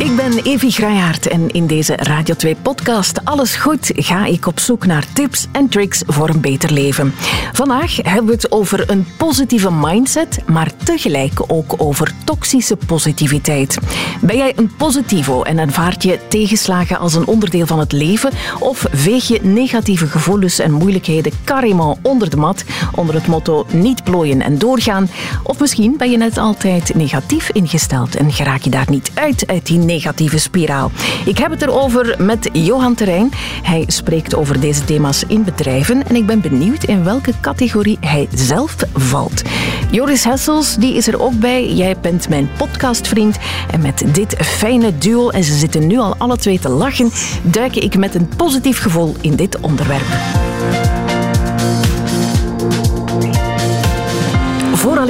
Ik ben Evi Graaiaert en in deze Radio 2 podcast Alles Goed ga ik op zoek naar tips en tricks voor een beter leven. Vandaag hebben we het over een positieve mindset, maar tegelijk ook over toxische positiviteit. Ben jij een positivo en ervaart je tegenslagen als een onderdeel van het leven of veeg je negatieve gevoelens en moeilijkheden carrément onder de mat onder het motto niet plooien en doorgaan? Of misschien ben je net altijd negatief ingesteld en geraak je daar niet uit uit die negatieve spiraal. Ik heb het erover met Johan Terrein. Hij spreekt over deze thema's in bedrijven en ik ben benieuwd in welke categorie hij zelf valt. Joris Hessels die is er ook bij. Jij bent mijn podcastvriend en met dit fijne duo, en ze zitten nu al alle twee te lachen, duik ik met een positief gevoel in dit onderwerp.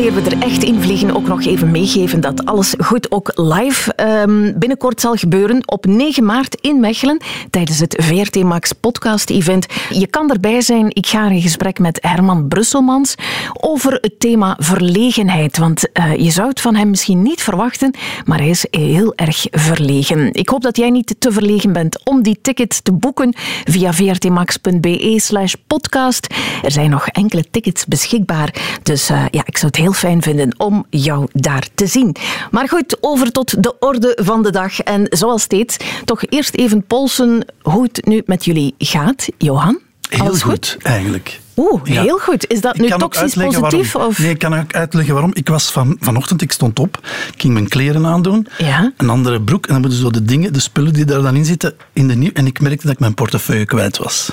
We er echt in vliegen, ook nog even meegeven dat alles goed ook live um, binnenkort zal gebeuren op 9 maart in Mechelen tijdens het VRT Max podcast event. Je kan erbij zijn. Ik ga in gesprek met Herman Brusselmans over het thema verlegenheid. Want uh, je zou het van hem misschien niet verwachten, maar hij is heel erg verlegen. Ik hoop dat jij niet te verlegen bent om die ticket te boeken via vrtmax.be slash podcast. Er zijn nog enkele tickets beschikbaar. Dus uh, ja, ik zou het heel fijn vinden om jou daar te zien. Maar goed, over tot de orde van de dag. En zoals steeds, toch eerst even polsen hoe het nu met jullie gaat. Johan? Heel goed, goed, eigenlijk. Oeh, heel goed. Is dat nu toxisch positief? Of? Nee, ik kan ook uitleggen waarom. Ik was van, vanochtend, ik stond op, ik ging mijn kleren aandoen, ja? een andere broek, en dan moeten zo de dingen, de spullen die daar dan in zitten, in de nieuw. En ik merkte dat ik mijn portefeuille kwijt was.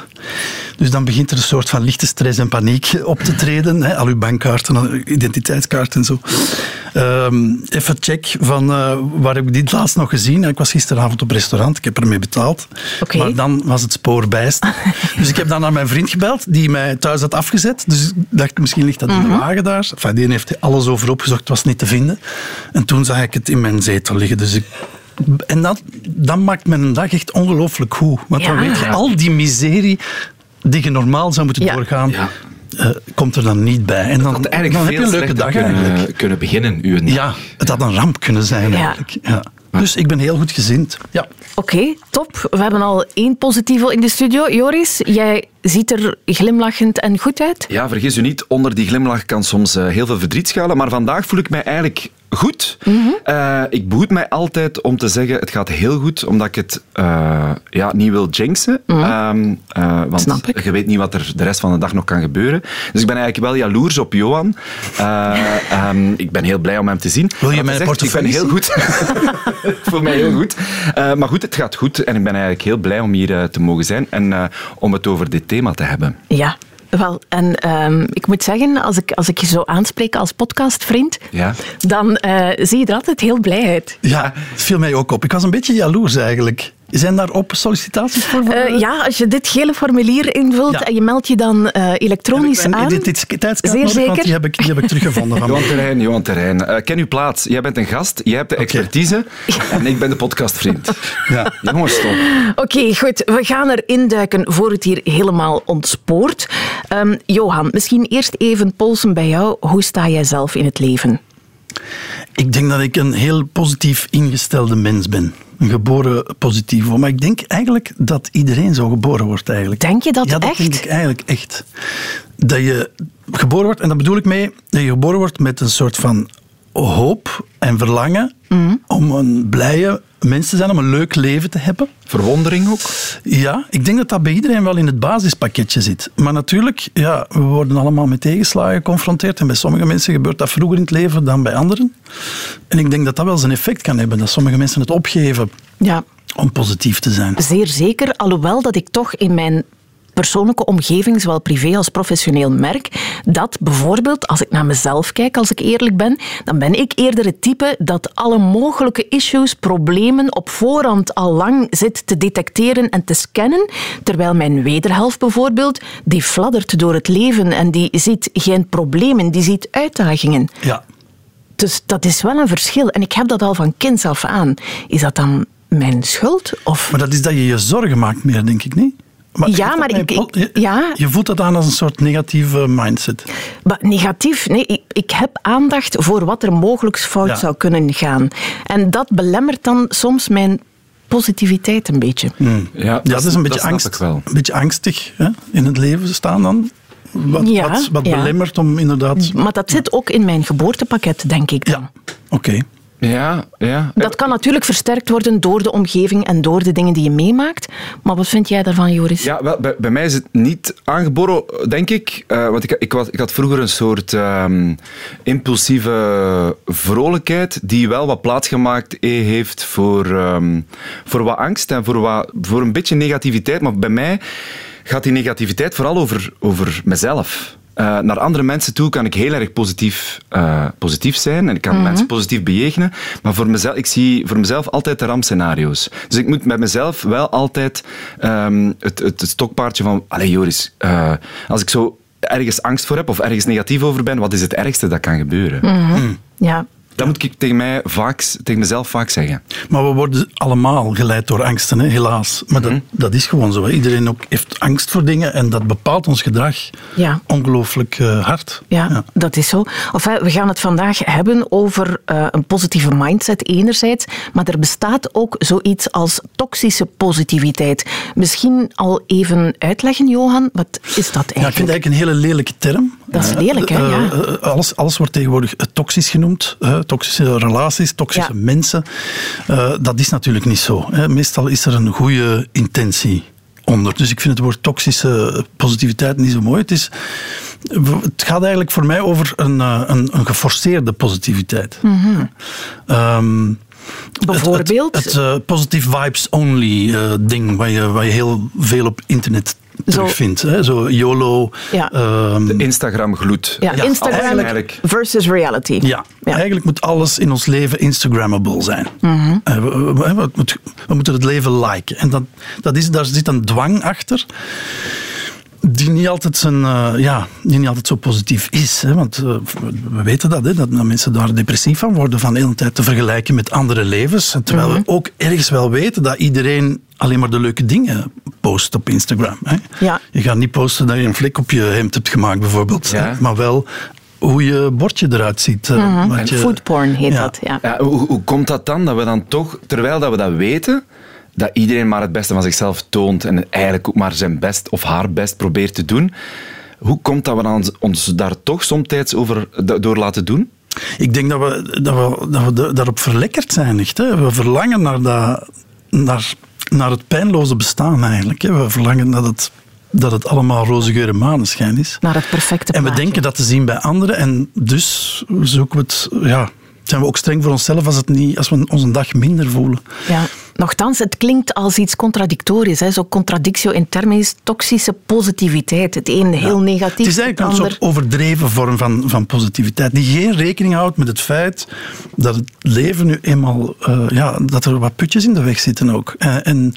Dus dan begint er een soort van lichte stress en paniek op te treden. Hè, al uw bankkaarten, identiteitskaarten en zo. Ehm, even check van uh, waar heb ik dit laatst nog gezien? Ik was gisteravond op restaurant, ik heb ermee betaald. Okay. Maar dan was het spoor bijst. dus ik heb dan naar mijn vriend gebeld, die mij thuis had afgezet. Dus ik dacht, misschien ligt dat in de mhm. wagen daar. Enfin, die heeft alles over opgezocht, het was niet te vinden. En toen zag ik het in mijn zetel liggen. Dus ik en dat, dat maakt mijn dag echt ongelooflijk goed. Want dan weet je al die miserie die je normaal zou moeten doorgaan. Uh, komt er dan niet bij. En dan, dan, dan heb je een leuke dag kunnen, eigenlijk. kunnen beginnen. Uw ja, het had een ramp kunnen zijn eigenlijk. Ja. Dus ik ben heel goed gezind. Ja. Oké, top. We hebben al één positivo in de studio. Joris, jij ziet er glimlachend en goed uit. Ja, vergis u niet, onder die glimlach kan soms eh, heel veel verdriet schuilen. Maar vandaag voel ik mij eigenlijk goed. Mhm. uh, ik behoed mij altijd om te zeggen het gaat heel goed, omdat ik het uh, ja, niet wil jinxen. Mm um, uh, want Snap ik. je weet niet wat er de rest van de dag nog kan gebeuren. Dus ik ben eigenlijk wel jaloers op Johan. Um, ik ben heel blij om hem te zien. Wil je mijn portefeuille Ik ben heel goed. Voor mij heel goed. maar goed, het gaat goed en ik ben eigenlijk heel blij om hier te mogen zijn en om het over dit thema te hebben. Ja, wel, en um, ik moet zeggen, als ik, als ik je zo aanspreek als podcastvriend, ja. dan uh, zie je er altijd heel blij uit. Ja, het viel mij ook op. Ik was een beetje jaloers eigenlijk. Zijn daarop sollicitaties voor? Uh, ja, als je dit gele formulier invult ja. en je meldt je dan uh, elektronisch heb ik aan. Identiteitskaart Zeer nodig, zeker. die heb ik, die heb ik teruggevonden. Van Johan Terrein, Johan Terrein. Uh, ken uw plaats. Jij bent een gast, jij hebt de expertise okay. en ik ben de podcastvriend. ja. Jongens, stop. Oké, okay, goed. We gaan erin duiken voor het hier helemaal ontspoort. Um, Johan, misschien eerst even polsen bij jou. Hoe sta jij zelf in het leven? Ik denk dat ik een heel positief ingestelde mens ben. Een geboren positief. Maar ik denk eigenlijk dat iedereen zo geboren wordt eigenlijk. Denk je dat ja, dat echt? denk ik eigenlijk echt. Dat je geboren wordt, en dat bedoel ik mee, dat je geboren wordt met een soort van hoop en verlangen mm. om een blije mens te zijn, om een leuk leven te hebben. Verwondering ook? Ja, ik denk dat dat bij iedereen wel in het basispakketje zit. Maar natuurlijk, ja, we worden allemaal met tegenslagen geconfronteerd. En bij sommige mensen gebeurt dat vroeger in het leven dan bij anderen. En ik denk dat dat wel zijn effect kan hebben, dat sommige mensen het opgeven ja. om positief te zijn. Zeer zeker, alhoewel dat ik toch in mijn persoonlijke omgeving, zowel privé als professioneel, merk dat bijvoorbeeld, als ik naar mezelf kijk, als ik eerlijk ben, dan ben ik eerder het type dat alle mogelijke issues, problemen op voorhand al lang zit te detecteren en te scannen, terwijl mijn wederhelft bijvoorbeeld, die fladdert door het leven en die ziet geen problemen, die ziet uitdagingen. Ja. Dus dat is wel een verschil. En ik heb dat al van kinds af aan. Is dat dan mijn schuld? Of? Maar dat is dat je je zorgen maakt meer, denk ik niet? Maar Ja, maar ik- je, ja. je voelt dat aan als een soort negatieve mindset. Maar negatief, nee, ik, ik heb aandacht voor wat er mogelijk fout Ja. zou kunnen gaan. En dat belemmert dan soms mijn positiviteit een beetje. Ja, Ja, dat is een beetje, snap angst, ik wel. een beetje angstig hè, in het leven staan dan. Wat, Ja, wat, wat ja. belemmert om inderdaad... Maar dat zit ook in mijn geboortepakket, denk ik dan. Ja, oké. Ja, ja. Dat kan natuurlijk versterkt worden door de omgeving en door de dingen die je meemaakt. Maar wat vind jij daarvan, Joris? Ja, wel, bij, bij mij is het niet aangeboren, denk ik. Eh, want ik, ik, was, ik had vroeger een soort ehm, impulsieve vrolijkheid die wel wat plaatsgemaakt eh, heeft voor, ehm, voor wat angst en voor, wat, voor een beetje negativiteit. Maar bij mij gaat die negativiteit vooral over, over mezelf. Eh, naar andere mensen toe kan ik heel erg positief, eh, positief zijn en ik kan mensen positief bejegenen. Maar voor mezelf, ik zie voor mezelf altijd de rampscenario's. Dus ik moet met mezelf wel altijd ehm, het, het, het stokpaardje van... Allee Joris, eh, als ik zo ergens angst voor heb of ergens negatief over ben, wat is het ergste dat kan gebeuren? Ja. Dat moet ik tegen, mij vaak, tegen mezelf vaak zeggen. Maar we worden allemaal geleid door angsten, hè, helaas. Maar Mhm. dat, dat is gewoon zo. Hè. Iedereen ook heeft angst voor dingen en dat bepaalt ons gedrag Ja. ongelooflijk eh, hard. Ja, dat is zo. Enfin, we gaan het vandaag hebben over eh, een positieve mindset enerzijds, maar er bestaat ook zoiets als toxische positiviteit. Misschien al even uitleggen, Johan, wat is dat Ja, ik vind eigenlijk? het eigenlijk een hele lelijke term. Dat is lelijk, hè, eh, ja. alles, alles wordt tegenwoordig toxisch genoemd. Toxische relaties, toxische Ja. mensen. Eh, dat is natuurlijk niet zo. Hè. Meestal is er een goede intentie onder. Dus ik vind het woord toxische positiviteit niet zo mooi. Het, is, het gaat eigenlijk voor mij over een, eh, een, een geforceerde positiviteit. Ehm, Bijvoorbeeld? Het, het, het, eh, positive vibes only ding, waar je, waar je heel veel op internet Zo. terugvindt. Hè? Zo YOLO. Ja. ehm, De Instagram-gloed. ja, ja, Instagram eigenlijk- versus reality. ja. eigenlijk moet alles in ons leven Instagrammable zijn. Mhm. Eh, we, we- we- we moeten- we moeten het leven liken. En dat, dat is, daar zit een dwang achter. Die niet altijd, zijn, eh, ja, die niet altijd zo positief is. Hè? Want eh, we weten dat, hè? dat, dat mensen daar depressief van worden. Van de hele tijd te vergelijken met andere levens. En Terwijl Mhm. we ook ergens wel weten dat iedereen alleen maar de leuke dingen post op Instagram. Hè? Ja. Je gaat niet posten dat je een vlek op je hemd hebt gemaakt, bijvoorbeeld. Ja. hè, Maar wel hoe je bordje eruit ziet. eh, wat je- Foodporn heet Ja. dat, ja. Ja, hoe, hoe komt dat dan? Dat we dan toch, terwijl dat we dat weten, dat iedereen maar het beste van zichzelf toont en eigenlijk ook maar zijn best of haar best probeert te doen. Hoe komt dat we dan ons daar toch somtijds over door laten doen? Ik denk dat we, dat we, dat we da- daarop verlekkerd zijn. Echt, hè. We verlangen naar, dat, naar, naar het pijnloze bestaan eigenlijk. Hè. We verlangen dat het, dat het allemaal roze geur en maneschijn is. Naar het perfecte En we plaatje. denken dat te zien bij anderen. En dus zoeken we het... Ja, zijn we ook streng voor onszelf als, het niet, als we ons een dag minder voelen. Ja. Nochtans, het klinkt als iets contradictorisch. Hè? Zo contradictio in terminis, toxische positiviteit. Het een heel negatief, Het is eigenlijk een ander... soort overdreven vorm van, van positiviteit, die geen rekening houdt met het feit dat het leven nu eenmaal, eh, ja, dat er wat putjes in de weg zitten ook. Eh, en,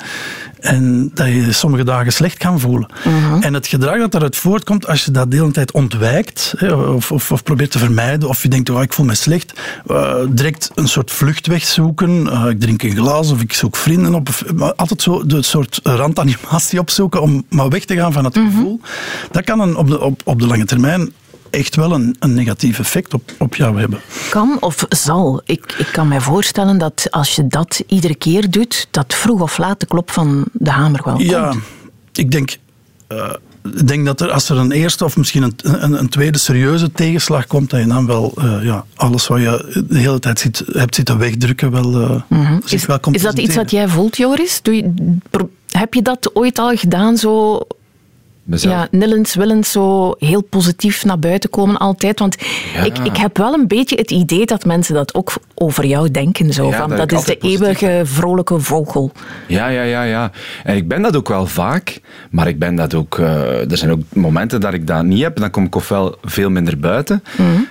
en dat je sommige dagen slecht kan voelen. Mhm. En het gedrag dat daaruit voortkomt, als je dat de hele tijd ontwijkt, hè, of, of, of probeert te vermijden, of je denkt, oh, ik voel me slecht, eh, direct een soort vluchtweg zoeken. Ik drink een glas of ik zoek vrienden op. Altijd zo de soort randanimatie opzoeken om maar weg te gaan van het gevoel. Dat kan een, op, de, op, op de lange termijn echt wel een, een negatief effect op, op jou hebben. Kan of zal. Ik, ik kan mij voorstellen dat als je dat iedere keer doet, dat vroeg of laat de klop van de hamer wel Ja, komt. ik denk, eh, ik denk dat er, als er een eerste of misschien een, een, een tweede serieuze tegenslag komt, dat je dan wel eh, ja, alles wat je de hele tijd zit, hebt zitten wegdrukken wel, Mhm. Is, wel is dat iets wat jij voelt, Joris? Doe je, heb je dat ooit al gedaan, zo Mezelf. ja, nillens, willens, zo heel positief naar buiten komen altijd? Want Ja. ik, ik heb wel een beetje het idee dat mensen dat ook over jou denken. Zo, Ja, van, dat is de eeuwige vrolijke vogel. Ja, ja, ja, ja. En ik ben dat ook wel vaak, maar ik ben dat ook... eh, er zijn ook momenten dat ik dat niet heb. Dan kom ik ofwel veel minder buiten.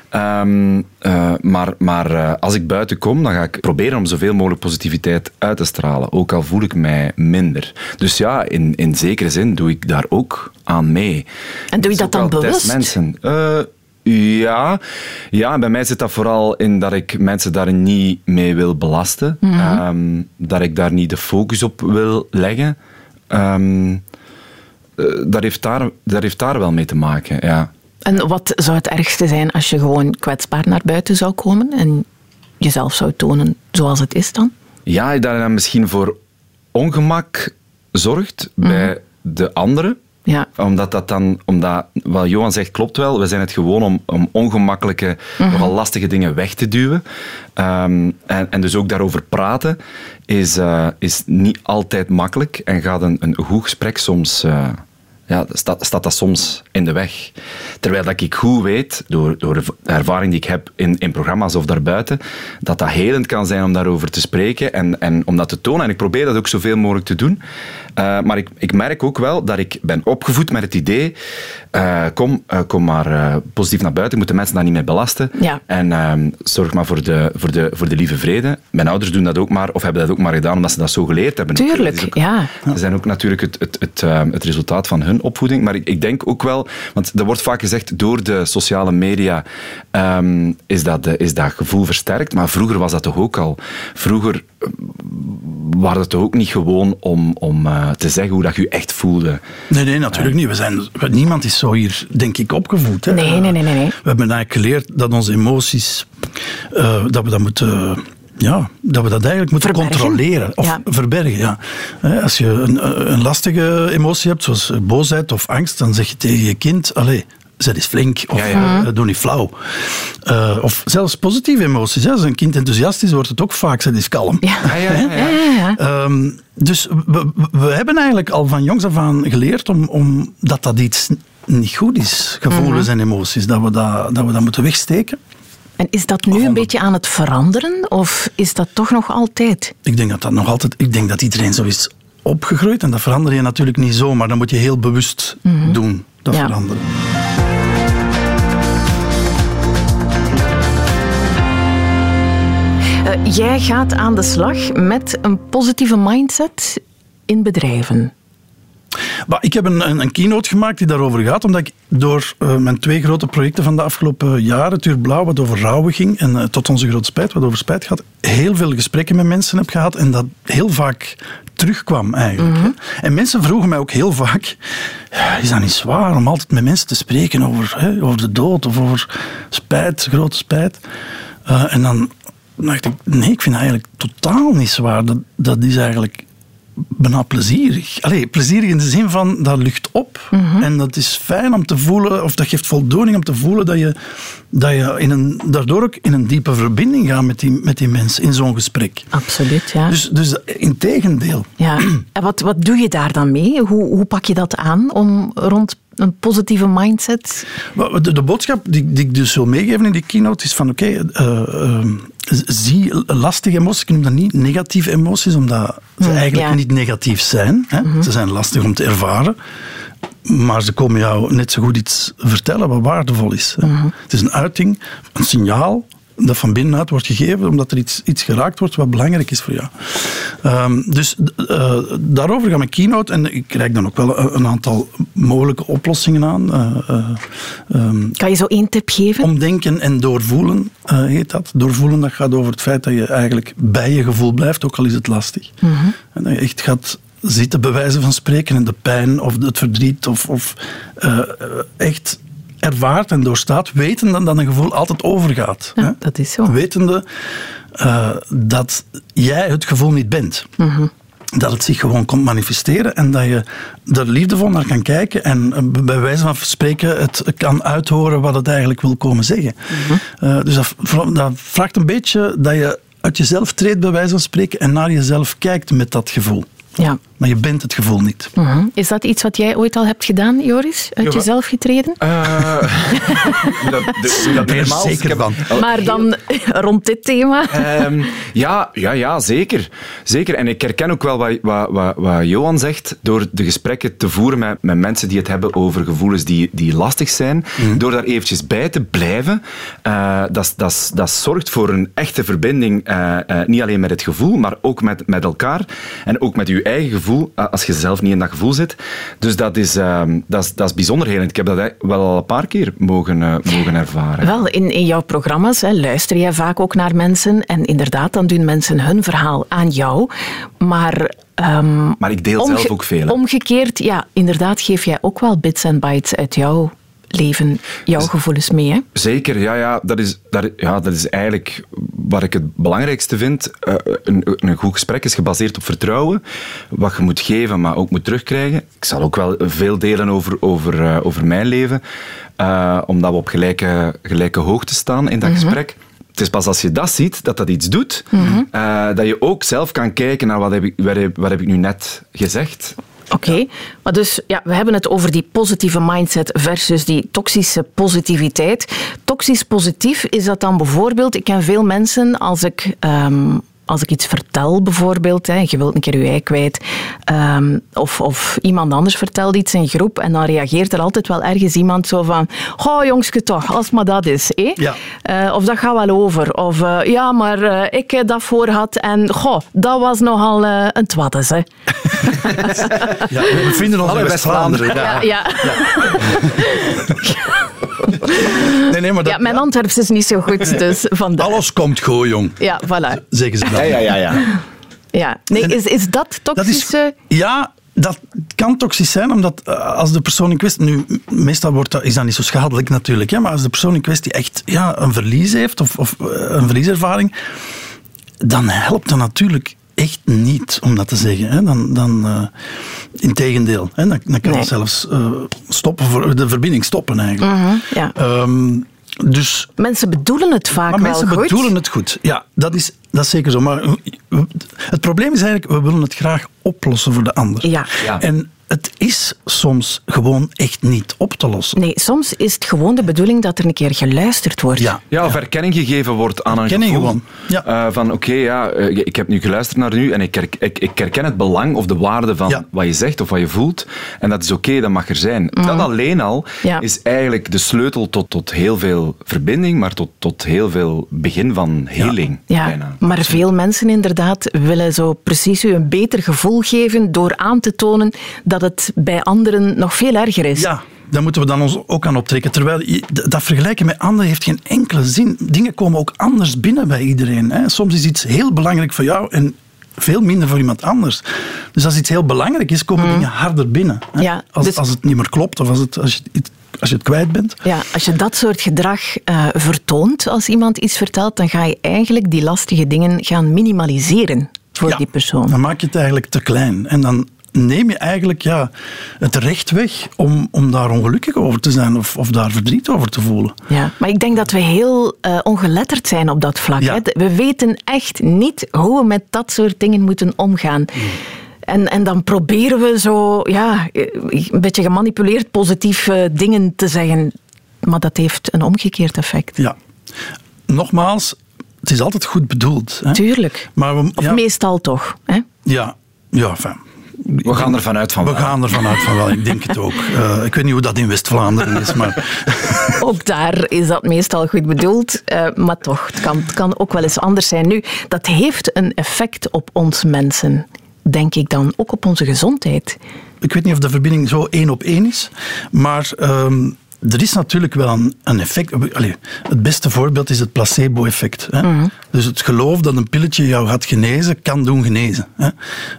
Ehm, eh, maar maar eh, als ik buiten kom, dan ga ik proberen om zoveel mogelijk positiviteit uit te stralen. Ook al voel ik mij minder. Dus ja, in, in zekere zin doe ik daar ook aan mee. En doe je dat dan bewust? Mensen. Eh, ja. ja, bij mij zit dat vooral in dat ik mensen daar niet mee wil belasten. Mhm. Ehm, dat ik daar niet de focus op wil leggen. Ehm, eh, dat, heeft daar, dat heeft daar wel mee te maken, ja. En wat zou het ergste zijn als je gewoon kwetsbaar naar buiten zou komen en jezelf zou tonen zoals het is dan? Ja, dat dan misschien voor ongemak zorgt bij de anderen. Ja. Omdat dat dan, omdat wat Johan zegt klopt wel, we zijn het gewoon om, om ongemakkelijke, nogal lastige dingen weg te duwen. Ehm, en, en dus ook daarover praten is, eh, is niet altijd makkelijk en gaat een, een goed gesprek soms. eh, ja, staat, staat dat soms in de weg. Terwijl dat ik goed weet, door, door de ervaring die ik heb in, in programma's of daarbuiten, dat dat helend kan zijn om daarover te spreken en, en om dat te tonen. En ik probeer dat ook zoveel mogelijk te doen. Eh, maar ik, ik merk ook wel dat ik ben opgevoed met het idee, eh, kom, eh, kom maar positief naar buiten, moeten mensen daar niet mee belasten. Ja. En ehm, zorg maar voor de, voor, de, voor de lieve vrede. Mijn ouders doen dat ook maar, of hebben dat ook maar gedaan omdat ze dat zo geleerd hebben. Tuurlijk, ook- ja. ze zijn ook natuurlijk het, het, het, ehm, het resultaat van hun opvoeding. Maar ik, ik denk ook wel, want er wordt vaak gezegd door de sociale media ehm, is, dat, is dat gevoel versterkt. Maar vroeger was dat toch ook al. Vroeger was het toch ook niet gewoon om, om eh, te zeggen hoe dat je je echt voelde. Nee, nee, natuurlijk niet. We zijn, niemand is zo hier, denk ik, opgevoed. Hè. Nee, nee, nee, nee, nee. We hebben eigenlijk geleerd dat onze emoties, eh, dat we dat moeten... Ja, dat we dat eigenlijk moeten Verbergen. controleren. Of Ja. verbergen, ja. Hè, Als je een, een lastige emotie hebt, zoals boosheid of angst, dan zeg je tegen je kind, allee, zet eens flink, of Ja, ja. eh, doe niet flauw. Eh, of zelfs positieve emoties. Hè. Als een kind enthousiast is, wordt het ook vaak, zet eens kalm. Ja. Ja. Ehm, dus we, we hebben eigenlijk al van jongs af aan geleerd om, om dat dat iets niet goed is, gevoelens Mhm. en emoties, dat we dat, dat we dat moeten wegsteken. En is dat nu een beetje aan het veranderen of is dat toch nog altijd? Ik denk dat dat nog altijd, ik denk dat iedereen zo is opgegroeid en dat verander je natuurlijk niet zo, maar dat moet je heel bewust doen, dat Ja. veranderen. Eh, jij gaat aan de slag met een positieve mindset in bedrijven. Ik heb een, een, een keynote gemaakt die daarover gaat, omdat ik door eh, mijn twee grote projecten van de afgelopen jaren, het Uur Blauw, wat over rouwen ging, en eh, tot onze grote spijt, wat over spijt gaat, heel veel gesprekken met mensen heb gehad en dat heel vaak terugkwam eigenlijk. hè. En mensen vroegen mij ook heel vaak, "Ja, is dat niet zwaar om altijd met mensen te spreken over, hè, over de dood of over spijt, grote spijt? Eh, en dan dacht ik, nee, ik vind dat eigenlijk totaal niet zwaar. Dat, dat is eigenlijk bijna plezierig. Allee, plezierig in de zin van dat lucht op. En dat is fijn om te voelen, of dat geeft voldoening om te voelen dat je, dat je in een, daardoor ook in een diepe verbinding gaat met die, met die mensen in zo'n gesprek. Absoluut, ja. Dus, dus in tegendeel. ja. En wat, wat doe je daar dan mee? Hoe, hoe pak je dat aan om rond een positieve mindset? De, de boodschap die, die ik dus wil meegeven in die keynote is van oké, eh, eh, zie lastige emoties, ik noem dat niet negatieve emoties, omdat ze eigenlijk ja. niet negatief zijn. Hè? Ze zijn lastig om te ervaren. Maar ze komen jou net zo goed iets vertellen wat waardevol is. hè. Het is een uiting, een signaal dat van binnenuit wordt gegeven omdat er iets, iets geraakt wordt wat belangrijk is voor jou. Ehm, dus eh, daarover gaat mijn keynote en ik krijg dan ook wel een, een aantal mogelijke oplossingen aan. Eh, eh, ehm, Kan je zo één tip geven? Omdenken en doorvoelen eh, heet dat. Doorvoelen dat gaat over het feit dat je eigenlijk bij je gevoel blijft, ook al is het lastig. En dat je echt gaat zitten bij wijze van spreken en de pijn of het verdriet of, of eh, eh, echt ervaart en doorstaat, wetende dat een gevoel altijd overgaat. Ja, hè. dat is zo. Wetende eh, dat jij het gevoel niet bent. Dat het zich gewoon komt manifesteren en dat je er liefdevol naar kan kijken en eh, bij wijze van spreken het kan uithoren wat het eigenlijk wil komen zeggen. Eh, dus dat vraagt een beetje dat je uit jezelf treedt bij wijze van spreken en naar jezelf kijkt met dat gevoel. Ja. Maar je bent het gevoel niet. Mhm. Is dat iets wat jij ooit al hebt gedaan, Joris? Uit Ja, jezelf getreden? Eh, dat, dat, helemaal- zeker van. al- Maar dan rond dit thema. Ehm, ja, ja, ja zeker. zeker. En ik herken ook wel wat, wat, wat, wat Johan zegt, door de gesprekken te voeren met, met mensen die het hebben over gevoelens die, die lastig zijn, door daar eventjes bij te blijven, eh, dat, dat, dat zorgt voor een echte verbinding, eh, eh, niet alleen met het gevoel, maar ook met, met elkaar en ook met je eigen gevoel, eh, als je zelf niet in dat gevoel zit. Dus dat is, ehm, dat is, dat is bijzonder helend. Ik heb dat wel al een paar keer mogen, eh, mogen ervaren. Wel, in, in jouw programma's hè, luister je vaak ook naar mensen. En inderdaad, dan doen mensen hun verhaal aan jou. Maar Ehm, maar ik deel zelf ook veel. hè. Omgekeerd, ja, inderdaad geef jij ook wel bits en bytes uit jouw leven, jouw gevoelens mee. Hè? Zeker, ja, ja, dat is, dat, ja, dat is eigenlijk wat ik het belangrijkste vind. Eh, een, een goed gesprek is gebaseerd op vertrouwen. Wat je moet geven, maar ook moet terugkrijgen. Ik zal ook wel veel delen over, over, eh, over mijn leven, eh, omdat we op gelijke, gelijke hoogte staan in dat gesprek. Het is pas als je dat ziet, dat dat iets doet, eh, dat je ook zelf kan kijken naar wat heb ik, wat heb, wat heb ik nu net gezegd. Oké, maar dus ja, we hebben het over die positieve mindset versus die toxische positiviteit. Toxisch positief is dat dan bijvoorbeeld, ik ken veel mensen als ik. ehm, als ik iets vertel, bijvoorbeeld, hè, je wilt een keer je ei kwijt, ehm, of, of iemand anders vertelt iets in groep, en dan reageert er altijd wel ergens iemand zo van, goh, jongske toch, als maar dat is. hè? Ja. Eh, of dat gaat wel over. Of eh, ja, maar eh, ik dat voor had en goh, dat was nogal eh, een twaddes. Hè? Ja, we bevinden ons Alle West-Vlaanderen. West-Vlaanderen, Ja, ja. Nee, nee, maar dat, ja, mijn Antwerps is niet zo goed, dus vandaar. alles komt goed, jong. Ja, voilà. Zeggen ze dan. Ja, ja, ja. ja. Ja. Nee, is, is dat Dat is, ja, dat kan toxisch zijn, omdat eh, als de persoon in kwestie... Nu, meestal wordt dat, is dat niet zo schadelijk natuurlijk, hè, maar als de persoon in kwestie echt ja, een verlies heeft, of, of eh, een verlieservaring, dan helpt dat natuurlijk echt niet, om dat te zeggen. Hè. Dan, dan, eh, integendeel, hè, dan, dan kan Nee. het zelfs eh, stoppen, de verbinding stoppen eigenlijk. Mhm, ja. Ehm, dus Mensen bedoelen het vaak maar wel mensen goed. bedoelen het goed. Ja, dat is, dat is zeker zo. Maar het probleem is eigenlijk, we willen het graag oplossen voor de ander. Ja. Ja. En het is soms gewoon echt niet op te lossen. Nee, soms is het gewoon de bedoeling dat er een keer geluisterd wordt. Ja. Ja, of erkenning gegeven wordt aan een Erkenning gevoel. gewoon, ja. Eh, van oké, ja, eh, ik heb nu geluisterd naar u en ik, herk- ik, ik herken het belang of de waarde van Ja. wat je zegt of wat je voelt. En dat is oké, dat mag er zijn. Dat alleen al Ja. is eigenlijk de sleutel tot, tot heel veel verbinding, maar tot, tot heel veel begin van heling. Ja, bijna. maar veel mensen inderdaad willen zo precies u een beter gevoel geven door aan te tonen dat het bij anderen nog veel erger is. Ja, daar moeten we dan ons ook aan optrekken. Terwijl dat vergelijken met anderen heeft geen enkele zin. Dingen komen ook anders binnen bij iedereen. Hè. Soms is iets heel belangrijk voor jou en veel minder voor iemand anders. Dus als iets heel belangrijk is, komen dingen harder binnen. Hè. Ja, als, dus- als het niet meer klopt of als, het, als, je, het- als je het kwijt bent. Ja, als je dat soort gedrag eh, vertoont als iemand iets vertelt, dan ga je eigenlijk die lastige dingen gaan minimaliseren voor Ja, die persoon. Dan maak je het eigenlijk te klein. En dan neem je eigenlijk ja, het recht weg om, om daar ongelukkig over te zijn of, of daar verdriet over te voelen. Ja, maar ik denk dat we heel eh, ongeletterd zijn op dat vlak. Ja. Hè. We weten echt niet hoe we met dat soort dingen moeten omgaan. En, en dan proberen we zo, ja, eh, een beetje gemanipuleerd positief eh, dingen te zeggen. Maar dat heeft een omgekeerd effect. Ja. Nogmaals, het is altijd goed bedoeld. Hè? Tuurlijk. Maar we, Of meestal toch. Hè? ja, ja, enfin, We gaan ervan uit van we wel. gaan ervan uit van wel. Ik denk het ook. Eh, ik weet niet hoe dat in West-Vlaanderen is, maar Ook daar is dat meestal goed bedoeld, eh, maar toch, het kan, het kan ook wel eens anders zijn. Nu, dat heeft een effect op ons mensen, denk ik dan, ook op onze gezondheid. ik weet niet of de verbinding zo één op één is. Maar ehm, er is natuurlijk wel een, een effect. Allee, het beste voorbeeld is het placebo-effect. hè. Dus het geloof dat een pilletje jou gaat genezen, kan doen genezen. Hè.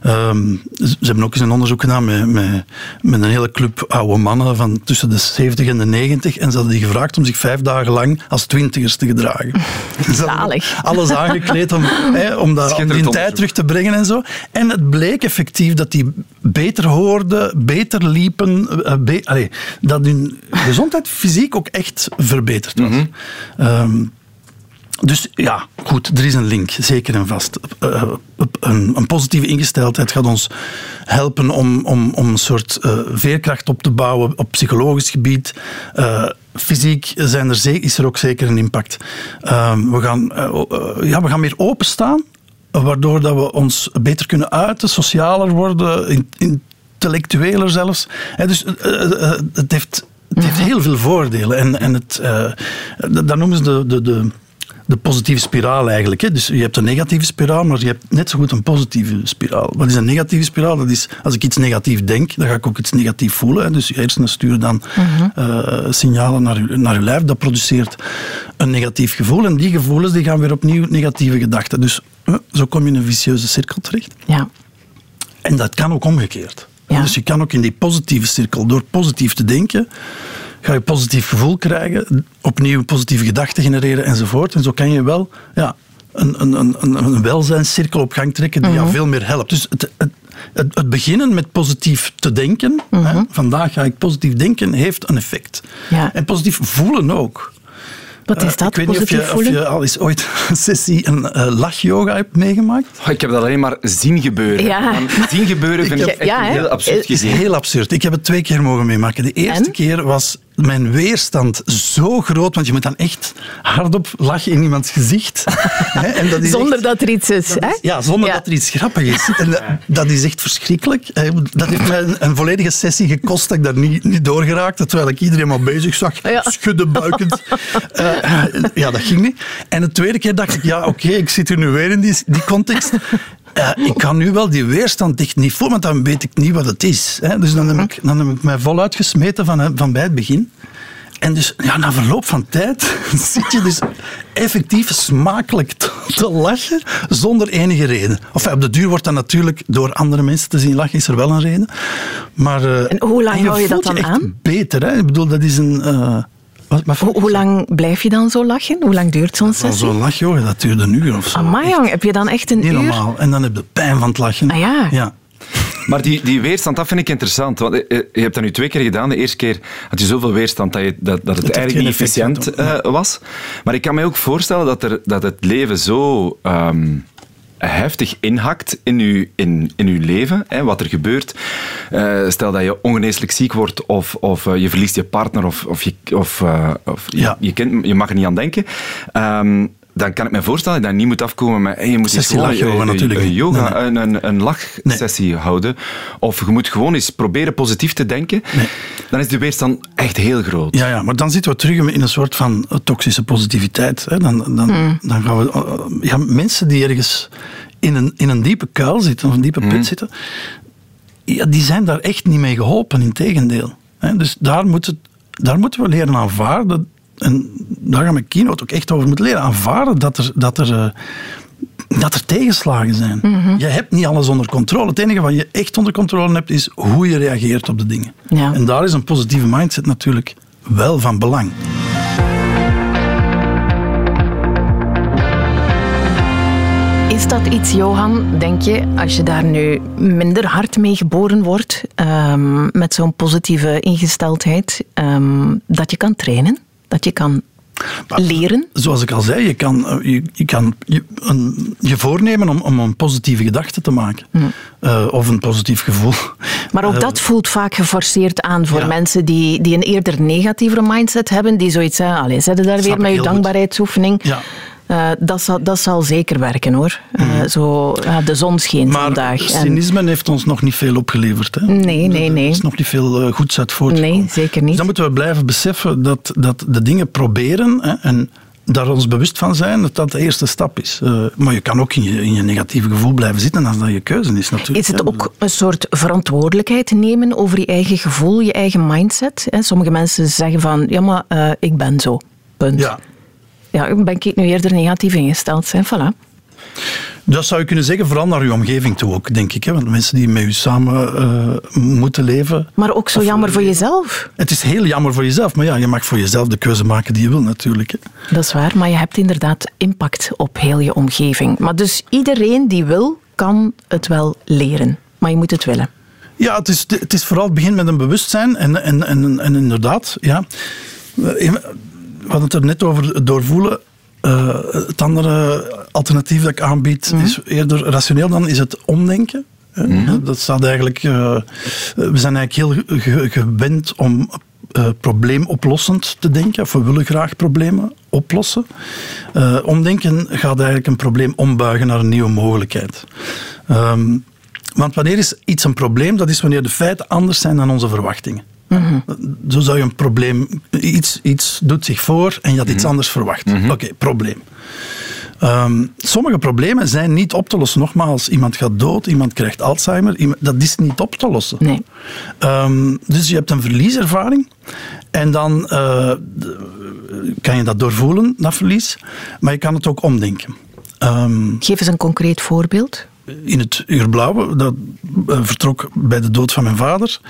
Ehm, ze hebben ook eens een onderzoek gedaan met, met, met een hele club oude mannen van tussen de 70 en de 90. En ze hadden die gevraagd om zich vijf dagen lang als twintigers te gedragen. Zalig. Alles aangekleed om, hè, om, dat, om die tijd terug te brengen en zo. En het bleek effectief dat die beter hoorden, beter liepen, eh, be- allee, dat hun gezondheid fysiek ook echt verbeterd was. Ehm, dus ja, goed, er is een link, zeker en vast. Eh, een, een positieve ingesteldheid gaat ons helpen om, om, om een soort eh, veerkracht op te bouwen op psychologisch gebied. Eh, fysiek zijn er is er ook zeker een impact. Ehm, we, gaan, ja, we gaan meer openstaan, waardoor dat we ons beter kunnen uiten, socialer worden, in- intellectueler zelfs. Dus het heeft, het heeft heel veel voordelen. En, en het, eh, dat noemen ze de, de, de, de positieve spiraal eigenlijk. Hè. Dus je hebt een negatieve spiraal, maar je hebt net zo goed een positieve spiraal. Wat is een negatieve spiraal? Dat is als ik iets negatief denk, dan ga ik ook iets negatief voelen. Hè. Dus je hersenen sturen dan eh, signalen naar je, naar je lijf. Dat produceert een negatief gevoel. En die gevoelens die gaan weer opnieuw negatieve gedachten. Dus eh, zo kom je in een vicieuze cirkel terecht. Ja. En dat kan ook omgekeerd. Ja. Dus je kan ook in die positieve cirkel, door positief te denken, ga je positief gevoel krijgen, opnieuw positieve gedachten genereren enzovoort. En zo kan je wel ja, een, een, een, een welzijnscirkel op gang trekken die Mhm. jou veel meer helpt. Dus het, het, het, het beginnen met positief te denken, Mhm. hè, vandaag ga ik positief denken, heeft een effect. Ja. En positief voelen ook. Wat is Eh, dat, ik weet niet of je, of voelen? je al eens ooit een sessie een eh, lachyoga hebt meegemaakt. Oh, ik heb dat alleen maar zien gebeuren. Ja. Zien gebeuren vind ik heb- echt ja, heel absurd is gezien. heel absurd. Ik heb het twee keer mogen meemaken. De eerste En? keer was mijn weerstand zo groot, want je moet dan echt hardop lachen in iemands gezicht. Hè, en dat is Zonder echt- dat er iets is. hè? ja, zonder Ja. dat er iets grappig is. En dat, dat is echt verschrikkelijk. Eh, Dat heeft mij een, een volledige sessie gekost dat ik daar niet, niet door geraakte, terwijl ik iedereen maar bezig zag, Ja. schudden, buikend. Eh, ja, dat ging niet. En de tweede keer dacht ik, ja, oké, ik zit hier nu weer in die, die context. Eh, ik kan nu wel die weerstand echt niet voelen, want dan weet ik niet wat het is. Hè. Dus dan heb, ik, dan heb ik mij voluit gesmeten van, van bij het begin. En dus ja, na verloop van tijd zit je dus effectief smakelijk te, te lachen zonder enige reden. Of op de duur wordt dat natuurlijk door andere mensen te zien lachen, is er wel een reden. Maar, eh, En hoe lang hou je dat dan echt aan? beter. Hè? Ik bedoel, dat is een... eh, wat, wat Hoe, hoe lang blijf je dan zo lachen? Hoe lang duurt zo'n sessie? zo'n lach, joh, dat duurde een uur of zo. Amai, Echt jong, heb je dan echt een Niet uur? normaal. En dan heb je pijn van het lachen. Ah ja. ja. Maar die, die weerstand, dat vind ik interessant. Want eh, eh, je hebt dat nu twee keer gedaan. De eerste keer had je zoveel weerstand dat, je, dat, dat het, heeft eigenlijk niet efficiënt eh, was. Maar ik kan me ook voorstellen dat, er, dat het leven zo ehm, heftig inhakt in je, in, in uw leven. Hè, wat er gebeurt. Eh, stel dat je ongeneeslijk ziek wordt of, of eh, je verliest je partner of, of, je, of, eh, of je- Ja. je, kind, je mag er niet aan denken. Ehm, dan kan ik me voorstellen dat je niet moet afkomen met hey, je moet eens Sessie gewoon lachyoga een- natuurlijk een, niet. yoga, Nee, een, een, een lachsessie houden. Of je moet gewoon eens proberen positief te denken. Dan is de weerstand echt heel groot. Ja, ja, maar dan zitten we terug in een soort van eh, toxische positiviteit. Hè. Dan, dan, dan gaan we, eh, ja, mensen die ergens in een, in een diepe kuil zitten, of een diepe put zitten, ja, die zijn daar echt niet mee geholpen, in tegendeel. Hè. Dus daar, moet het, daar moeten we leren aanvaarden, en daar gaan we keynote ook echt over moeten leren, aanvaarden dat er, dat er, eh, dat er tegenslagen zijn. Je hebt niet alles onder controle. Het enige wat je echt onder controle hebt, is hoe je reageert op de dingen. Ja. En daar is een positieve mindset natuurlijk wel van belang. Is dat iets, Johan, denk je, als je daar nu minder hard mee geboren wordt, ehm, met zo'n positieve ingesteldheid, ehm, dat je kan trainen? Dat je kan leren? Zoals ik al zei, je kan eh, je, je, kan je, een, je voornemen om, om een positieve gedachte te maken. Eh, of een positief gevoel. Maar ook Eh, dat voelt vaak geforceerd aan voor ja. mensen die, die een eerder negatievere mindset hebben, die zoiets zeggen, allee, zet daar Snap weer met je dankbaarheidsoefening. Ja. Eh, dat, zal, dat zal zeker werken hoor. Eh, zo, ja, de zon scheen Maar vandaag. En- cynisme heeft ons nog niet veel opgeleverd. Hè? Nee, nee, nee. Er is nog niet veel eh, goeds uit voortgekomen. Nee, zeker niet. Dus dan moeten we blijven beseffen dat, dat de dingen proberen hè, en daar ons bewust van zijn, dat dat de eerste stap is. Maar je kan ook in je, in je negatieve gevoel blijven zitten als dat je keuze is natuurlijk. Is het ook een soort verantwoordelijkheid nemen over je eigen gevoel, je eigen mindset? Hè? Sommige mensen zeggen van, ja maar ik ben zo, punt. Ja. Ja, ben ik nu eerder negatief ingesteld zijn, voilà. Dat zou je kunnen zeggen, vooral naar je omgeving toe ook, denk ik. Hè? Want mensen die met je samen eh, moeten leven. Maar ook zo jammer eh, voor jezelf. Het is heel jammer voor jezelf, maar ja, je mag voor jezelf de keuze maken die je wil natuurlijk. Hè? Dat is waar, maar je hebt inderdaad impact op heel je omgeving. Maar dus iedereen die wil, kan het wel leren. Maar je moet het willen. Ja, het is, het is vooral het begin met een bewustzijn. En, en, en, en inderdaad, ja. We hadden het er net over het doorvoelen. Eh, het andere alternatief dat ik aanbied is eerder rationeel dan, is het omdenken. hè. Dat staat eigenlijk... eh, we zijn eigenlijk heel ge- gewend om eh, probleemoplossend te denken. Of we willen graag problemen oplossen. Omdenken gaat eigenlijk een probleem ombuigen naar een nieuwe mogelijkheid. Ehm, want wanneer is iets een probleem? Dat is wanneer de feiten anders zijn dan onze verwachtingen. Zo zou je een probleem... Iets, iets doet zich voor en je had iets anders verwacht. Oké, probleem. Ehm, sommige problemen zijn niet op te lossen. Nogmaals, iemand gaat dood, iemand krijgt Alzheimer. iemand- dat is niet op te lossen. Nee. Ehm, dus je hebt een verlieservaring. En dan eh, kan je dat doorvoelen, dat verlies. Maar je kan het ook omdenken. Ehm, Geef eens een concreet voorbeeld. in het uur blauwe, dat eh, vertrok bij de dood van mijn vader,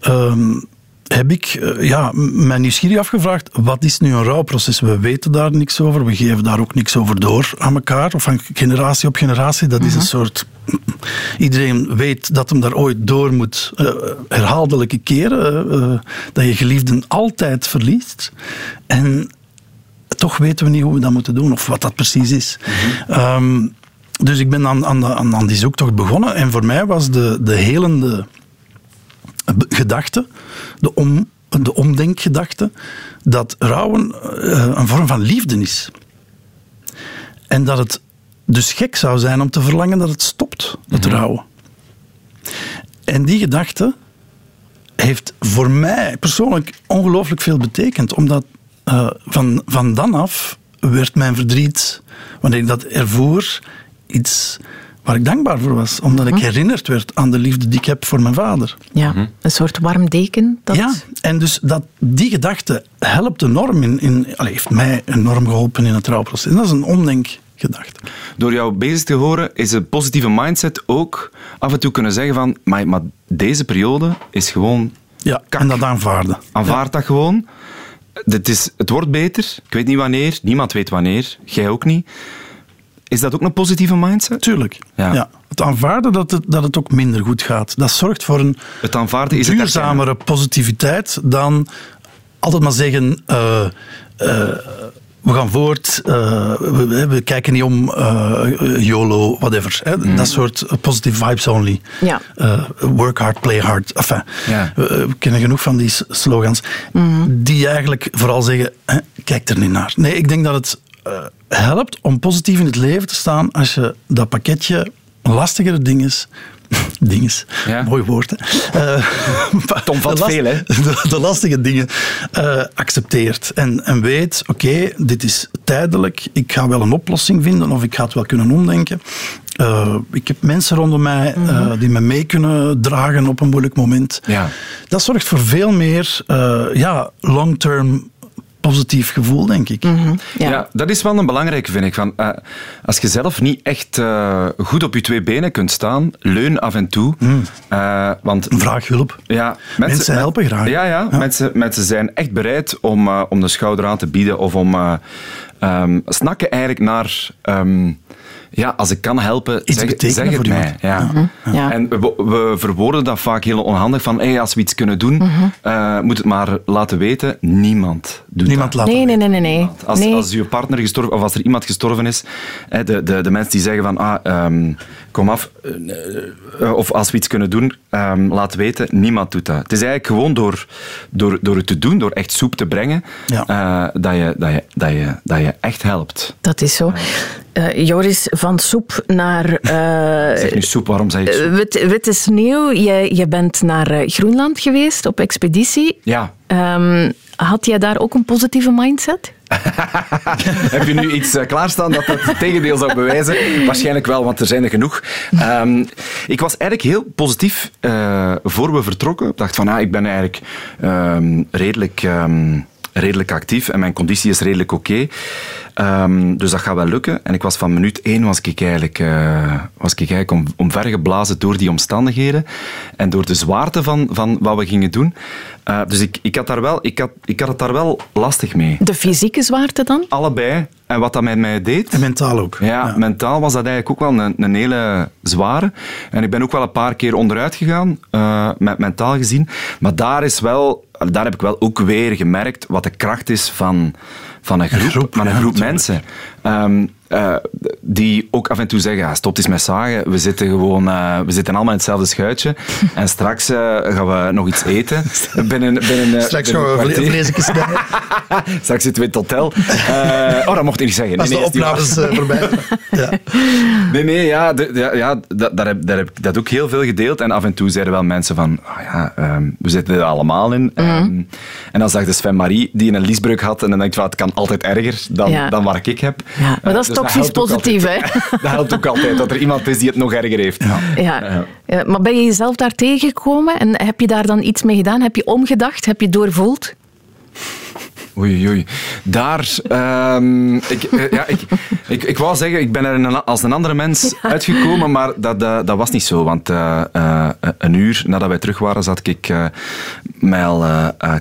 ehm, heb ik eh, ja, mij nieuwsgierig afgevraagd, wat is nu een rouwproces? We weten daar niks over, we geven daar ook niks over door aan elkaar, of van generatie op generatie. Dat is een soort... Iedereen weet dat hem daar ooit door moet, eh, herhaaldelijke keren, eh, dat je geliefden altijd verliest. En toch weten we niet hoe we dat moeten doen of wat dat precies is. Ehm, dus ik ben aan, aan, aan, aan die zoektocht begonnen en voor mij was de, de helende gedachte, de, om, de omdenkgedachte, dat rouwen eh, een vorm van liefde is. En dat het dus gek zou zijn om te verlangen dat het stopt, het rouwen. En die gedachte heeft voor mij persoonlijk ongelooflijk veel betekend. Omdat eh, van, van dan af werd mijn verdriet, wanneer ik dat ervoer, iets waar ik dankbaar voor was. Omdat ik herinnerd werd aan de liefde die ik heb voor mijn vader. Ja, een soort warm deken. Dat... Ja, en dus dat, die gedachte helpt enorm in, in allee, heeft mij enorm geholpen in het rouwproces. En dat is een omdenkgedachte. Door jou bezig te horen, is een positieve mindset ook af en toe kunnen zeggen van, maar, maar deze periode is gewoon, Ja, Kak. en dat aanvaarden. aanvaard dat gewoon. Het, is, het wordt beter, ik weet niet wanneer, niemand weet wanneer, jij ook niet. Is dat ook een positieve mindset? Tuurlijk. Ja. Ja. Het aanvaarden dat het, dat het ook minder goed gaat. Dat zorgt voor een Het aanvaarden is het duurzamere positiviteit dan altijd maar zeggen. eh, eh, we gaan voort, eh, we, we kijken niet om, eh, YOLO, whatever. Hè. Dat soort positive vibes only. Ja. Eh, work hard, play hard. Enfin, Ja. we, we kennen genoeg van die slogans. Die eigenlijk vooral zeggen, hè, kijk er niet naar. Nee, ik denk dat het eh, helpt om positief in het leven te staan als je dat pakketje lastigere dingen... Dinges. Ja. Mooi woord, hè. Eh, Tom vat de last- veel, hè? De, de lastige dingen eh, accepteert. En, en weet, oké, dit is tijdelijk. Ik ga wel een oplossing vinden of ik ga het wel kunnen omdenken. Eh, ik heb mensen rondom mij eh, die me mee kunnen dragen op een moeilijk moment. Ja. Dat zorgt voor veel meer ja, long-term positief gevoel, denk ik. Ja. Ja. dat is wel een belangrijke, vind ik. Van, eh, als je zelf niet echt eh, goed op je twee benen kunt staan, leun af en toe. Eh, want Vraag hulp. ja, Mensen helpen graag. Ja, ja, Ja. Mensen, mensen zijn echt bereid om, eh, om de schouder aan te bieden of om eh, ehm, snakken eigenlijk naar... ehm, ja, als ik kan helpen, Iets zeg, betekenen zeg het voor mij. iemand. Ja. Ja. En we, we verwoorden dat vaak heel onhandig van hey, als we iets kunnen doen, eh, moet het maar laten weten. Niemand doet Niemand dat. laat Nee, nee, nee, nee. nee. Als, nee. als je partner gestorven of als er iemand gestorven is, hè, de, de, de mensen die zeggen van ah, ehm, kom af, eh, eh, of als we iets kunnen doen, ehm, laat weten, niemand doet dat. Het is eigenlijk gewoon door, door, door het te doen, door echt soep te brengen, Ja. eh, dat, je, dat, je, dat, je, dat je echt helpt. Dat is zo. Eh, Joris, van soep naar eh, Zeg nu soep, waarom zeg je soep? wit, witte sneeuw. Je, je bent naar Groenland geweest op expeditie. Ja. Ehm, had jij daar ook een positieve mindset? Heb je nu iets eh, klaarstaan dat het tegendeel zou bewijzen? Waarschijnlijk wel, want er zijn er genoeg. Ehm, ik was eigenlijk heel positief eh, voor we vertrokken. Ik dacht van, ah, ik ben eigenlijk ehm, redelijk... ehm, redelijk actief en mijn conditie is redelijk oké. Ehm, dus dat gaat wel lukken. En ik was van minuut één was ik eigenlijk, eh, was ik eigenlijk om, omvergeblazen door die omstandigheden en door de zwaarte van, van wat we gingen doen. Eh, dus ik, ik, had daar wel, ik, had, ik had het daar wel lastig mee. De fysieke zwaarte dan? Allebei. En wat dat met mij deed... En mentaal ook. Ja, mentaal was dat eigenlijk ook wel een, een hele zware. En ik ben ook wel een paar keer onderuit gegaan, eh, met mentaal gezien. Maar daar, is wel, daar heb ik wel ook weer gemerkt wat de kracht is van, van een groep, groep, van een ja, groep mensen. Ehm, eh, die ook af en toe zeggen, ja, stop eens met zagen, we zitten gewoon, eh, we zitten allemaal in hetzelfde schuitje. En straks eh, gaan we nog iets eten. Binnen, binnen, Straks binnen gaan we vleesjes snijden Straks zitten we in het hotel. Eh, oh, dat mocht ik niet zeggen. als Nee, de nee, opnames voorbij. Ja. Nee, nee, ja, de- ja, ja dat, daar, heb, daar heb ik dat ook heel veel gedeeld. En af en toe zeiden wel mensen van, ah ja, ehm, we zitten er allemaal in. Mhm. Ehm, en dan zag de Sven-Marie, die een liesbreuk had, en dan denk ik van, het kan altijd erger dan, Ja. dan waar ik heb. Ja, maar dat is toxisch positief, hè? dat helpt ook altijd, dat er iemand is die het nog erger heeft. Ja. Ja, maar ben je jezelf daar tegengekomen en heb je daar dan iets mee gedaan? Heb je omgedacht? Heb je doorvoeld? Oei, oei. Daar, ehm, ik, eh, ja, ik, ik, ik wou zeggen, ik ben er een- als een andere mens uitgekomen, maar dat, dat, dat was niet zo. Want eh, eh, een uur nadat wij terug waren, zat ik mij al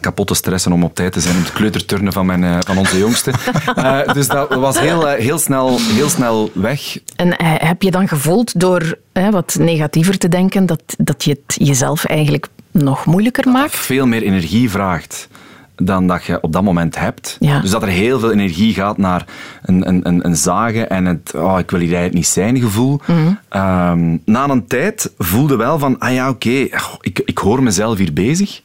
kapot te stressen om op tijd te zijn op het kleuterturnen van, mijn, van onze jongste. Dus dat was heel, heel, snel, heel snel weg. En heb je dan gevoeld door wat negatiever te denken dat, dat je het jezelf eigenlijk nog moeilijker maakt? veel meer energie vraagt dan dat je op dat moment hebt. Ja. Dus dat er heel veel energie gaat naar een, een, een, een zagen en het oh, ik wil hier eigenlijk niet zijn gevoel. Mhm. Ehm, na een tijd voelde wel van, ah ja, oké, goh, ik, ik hoor mezelf hier bezig.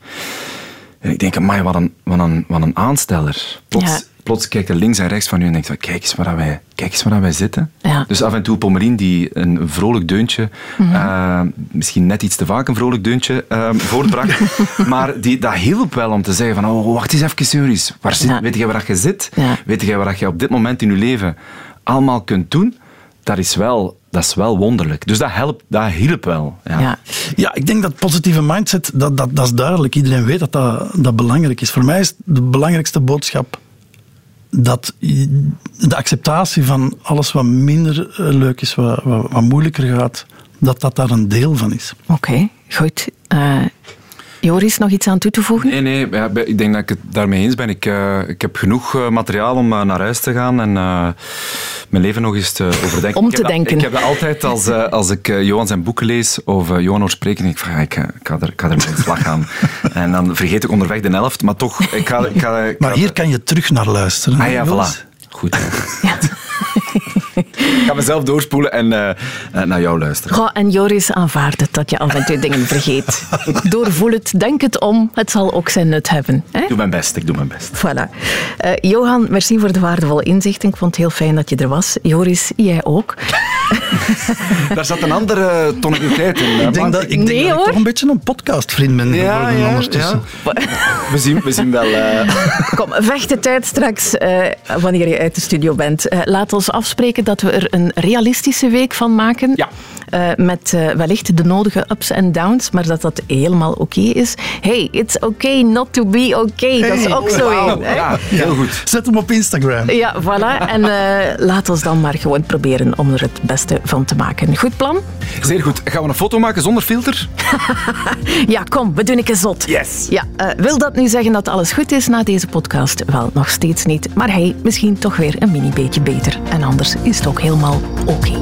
En ik denk, amai, wat een, wat een, wat een aansteller. Plots, Ja. plots kijkt er links en rechts van u en denkt, van, kijk eens waar dat wij, kijk eens waar dat wij zitten. Ja. Dus af en toe Pommelien die een vrolijk deuntje, Mhm. eh, misschien net iets te vaak een vrolijk deuntje eh, voortbracht, maar die, dat hielp wel om te zeggen van, oh, wacht eens even, Joris. Waar zit, Ja. Weet jij waar je zit? Weet jij wat je op dit moment in je leven allemaal kunt doen? Dat is wel, dat is wel wonderlijk. Dus dat helpt, dat hielp wel. Ja. Ja. Ja, ik denk dat positieve mindset, dat, dat, dat is duidelijk. Iedereen weet dat, dat dat belangrijk is. Voor mij is de belangrijkste boodschap dat de acceptatie van alles wat minder eh, leuk is, wat, wat, wat moeilijker gaat, dat dat daar een deel van is. Oké, goed. Eh, Joris, nog iets aan toe te voegen? Nee, nee, ja, ik denk dat ik het daarmee eens ben. Ik, eh, ik heb genoeg eh, materiaal om eh, naar huis te gaan en eh, mijn leven nog eens te overdenken. Om Ik heb te dat- denken. Ik heb dat altijd als, eh, als ik eh, Johan zijn boeken lees of eh, Johan hoor spreken, denk ik van, ja, ik, ga- ik, ga er, ik ga er mee in de slag gaan. en dan vergeet ik onderweg de helft, maar toch, ik ga... Ik ga, ik Maar ga- hier kan je terug naar luisteren. Ah ja, voilà. Goed. ik ga mezelf doorspoelen en eh, eh, naar jou luisteren. Goh, en Joris aanvaardt het dat je af en toe dingen vergeet. Doorvoel het, denk het om. Het zal ook zijn nut hebben. Hè? Ik doe mijn best, ik doe mijn best. Voilà. Eh, Johan, merci voor de waardevolle inzichten. Ik vond het heel fijn dat je er was. Joris, jij ook. Daar zat een andere tonaliteit in. Ik denk dat, ik, denk Nee, dat ik toch een beetje een podcastvriend ben Ja, geworden ja, ondertussen. ja. We, zien, we zien wel... eh, Kom, vecht de tijd straks eh, wanneer je uit de studio bent. Eh, laat ons afspreken dat we er een realistische week van maken. Ja. Eh, met eh, wellicht de nodige ups en downs, maar dat dat helemaal oké is. Hey, it's okay not to be okay. dat is ook zo een. hè? ja, heel goed. Zet hem op Instagram. Ja, voilà. En eh, laat ons dan maar gewoon proberen om er het beste van te maken. Goed plan? Zeer goed. Gaan we een foto maken zonder filter? Ja, kom, we doen een keer zot. Yes. Ja, eh, wil dat nu zeggen dat alles goed is na deze podcast? Wel, nog steeds niet. Maar hey, misschien toch weer een mini beetje beter. En anders is het ook helemaal oké.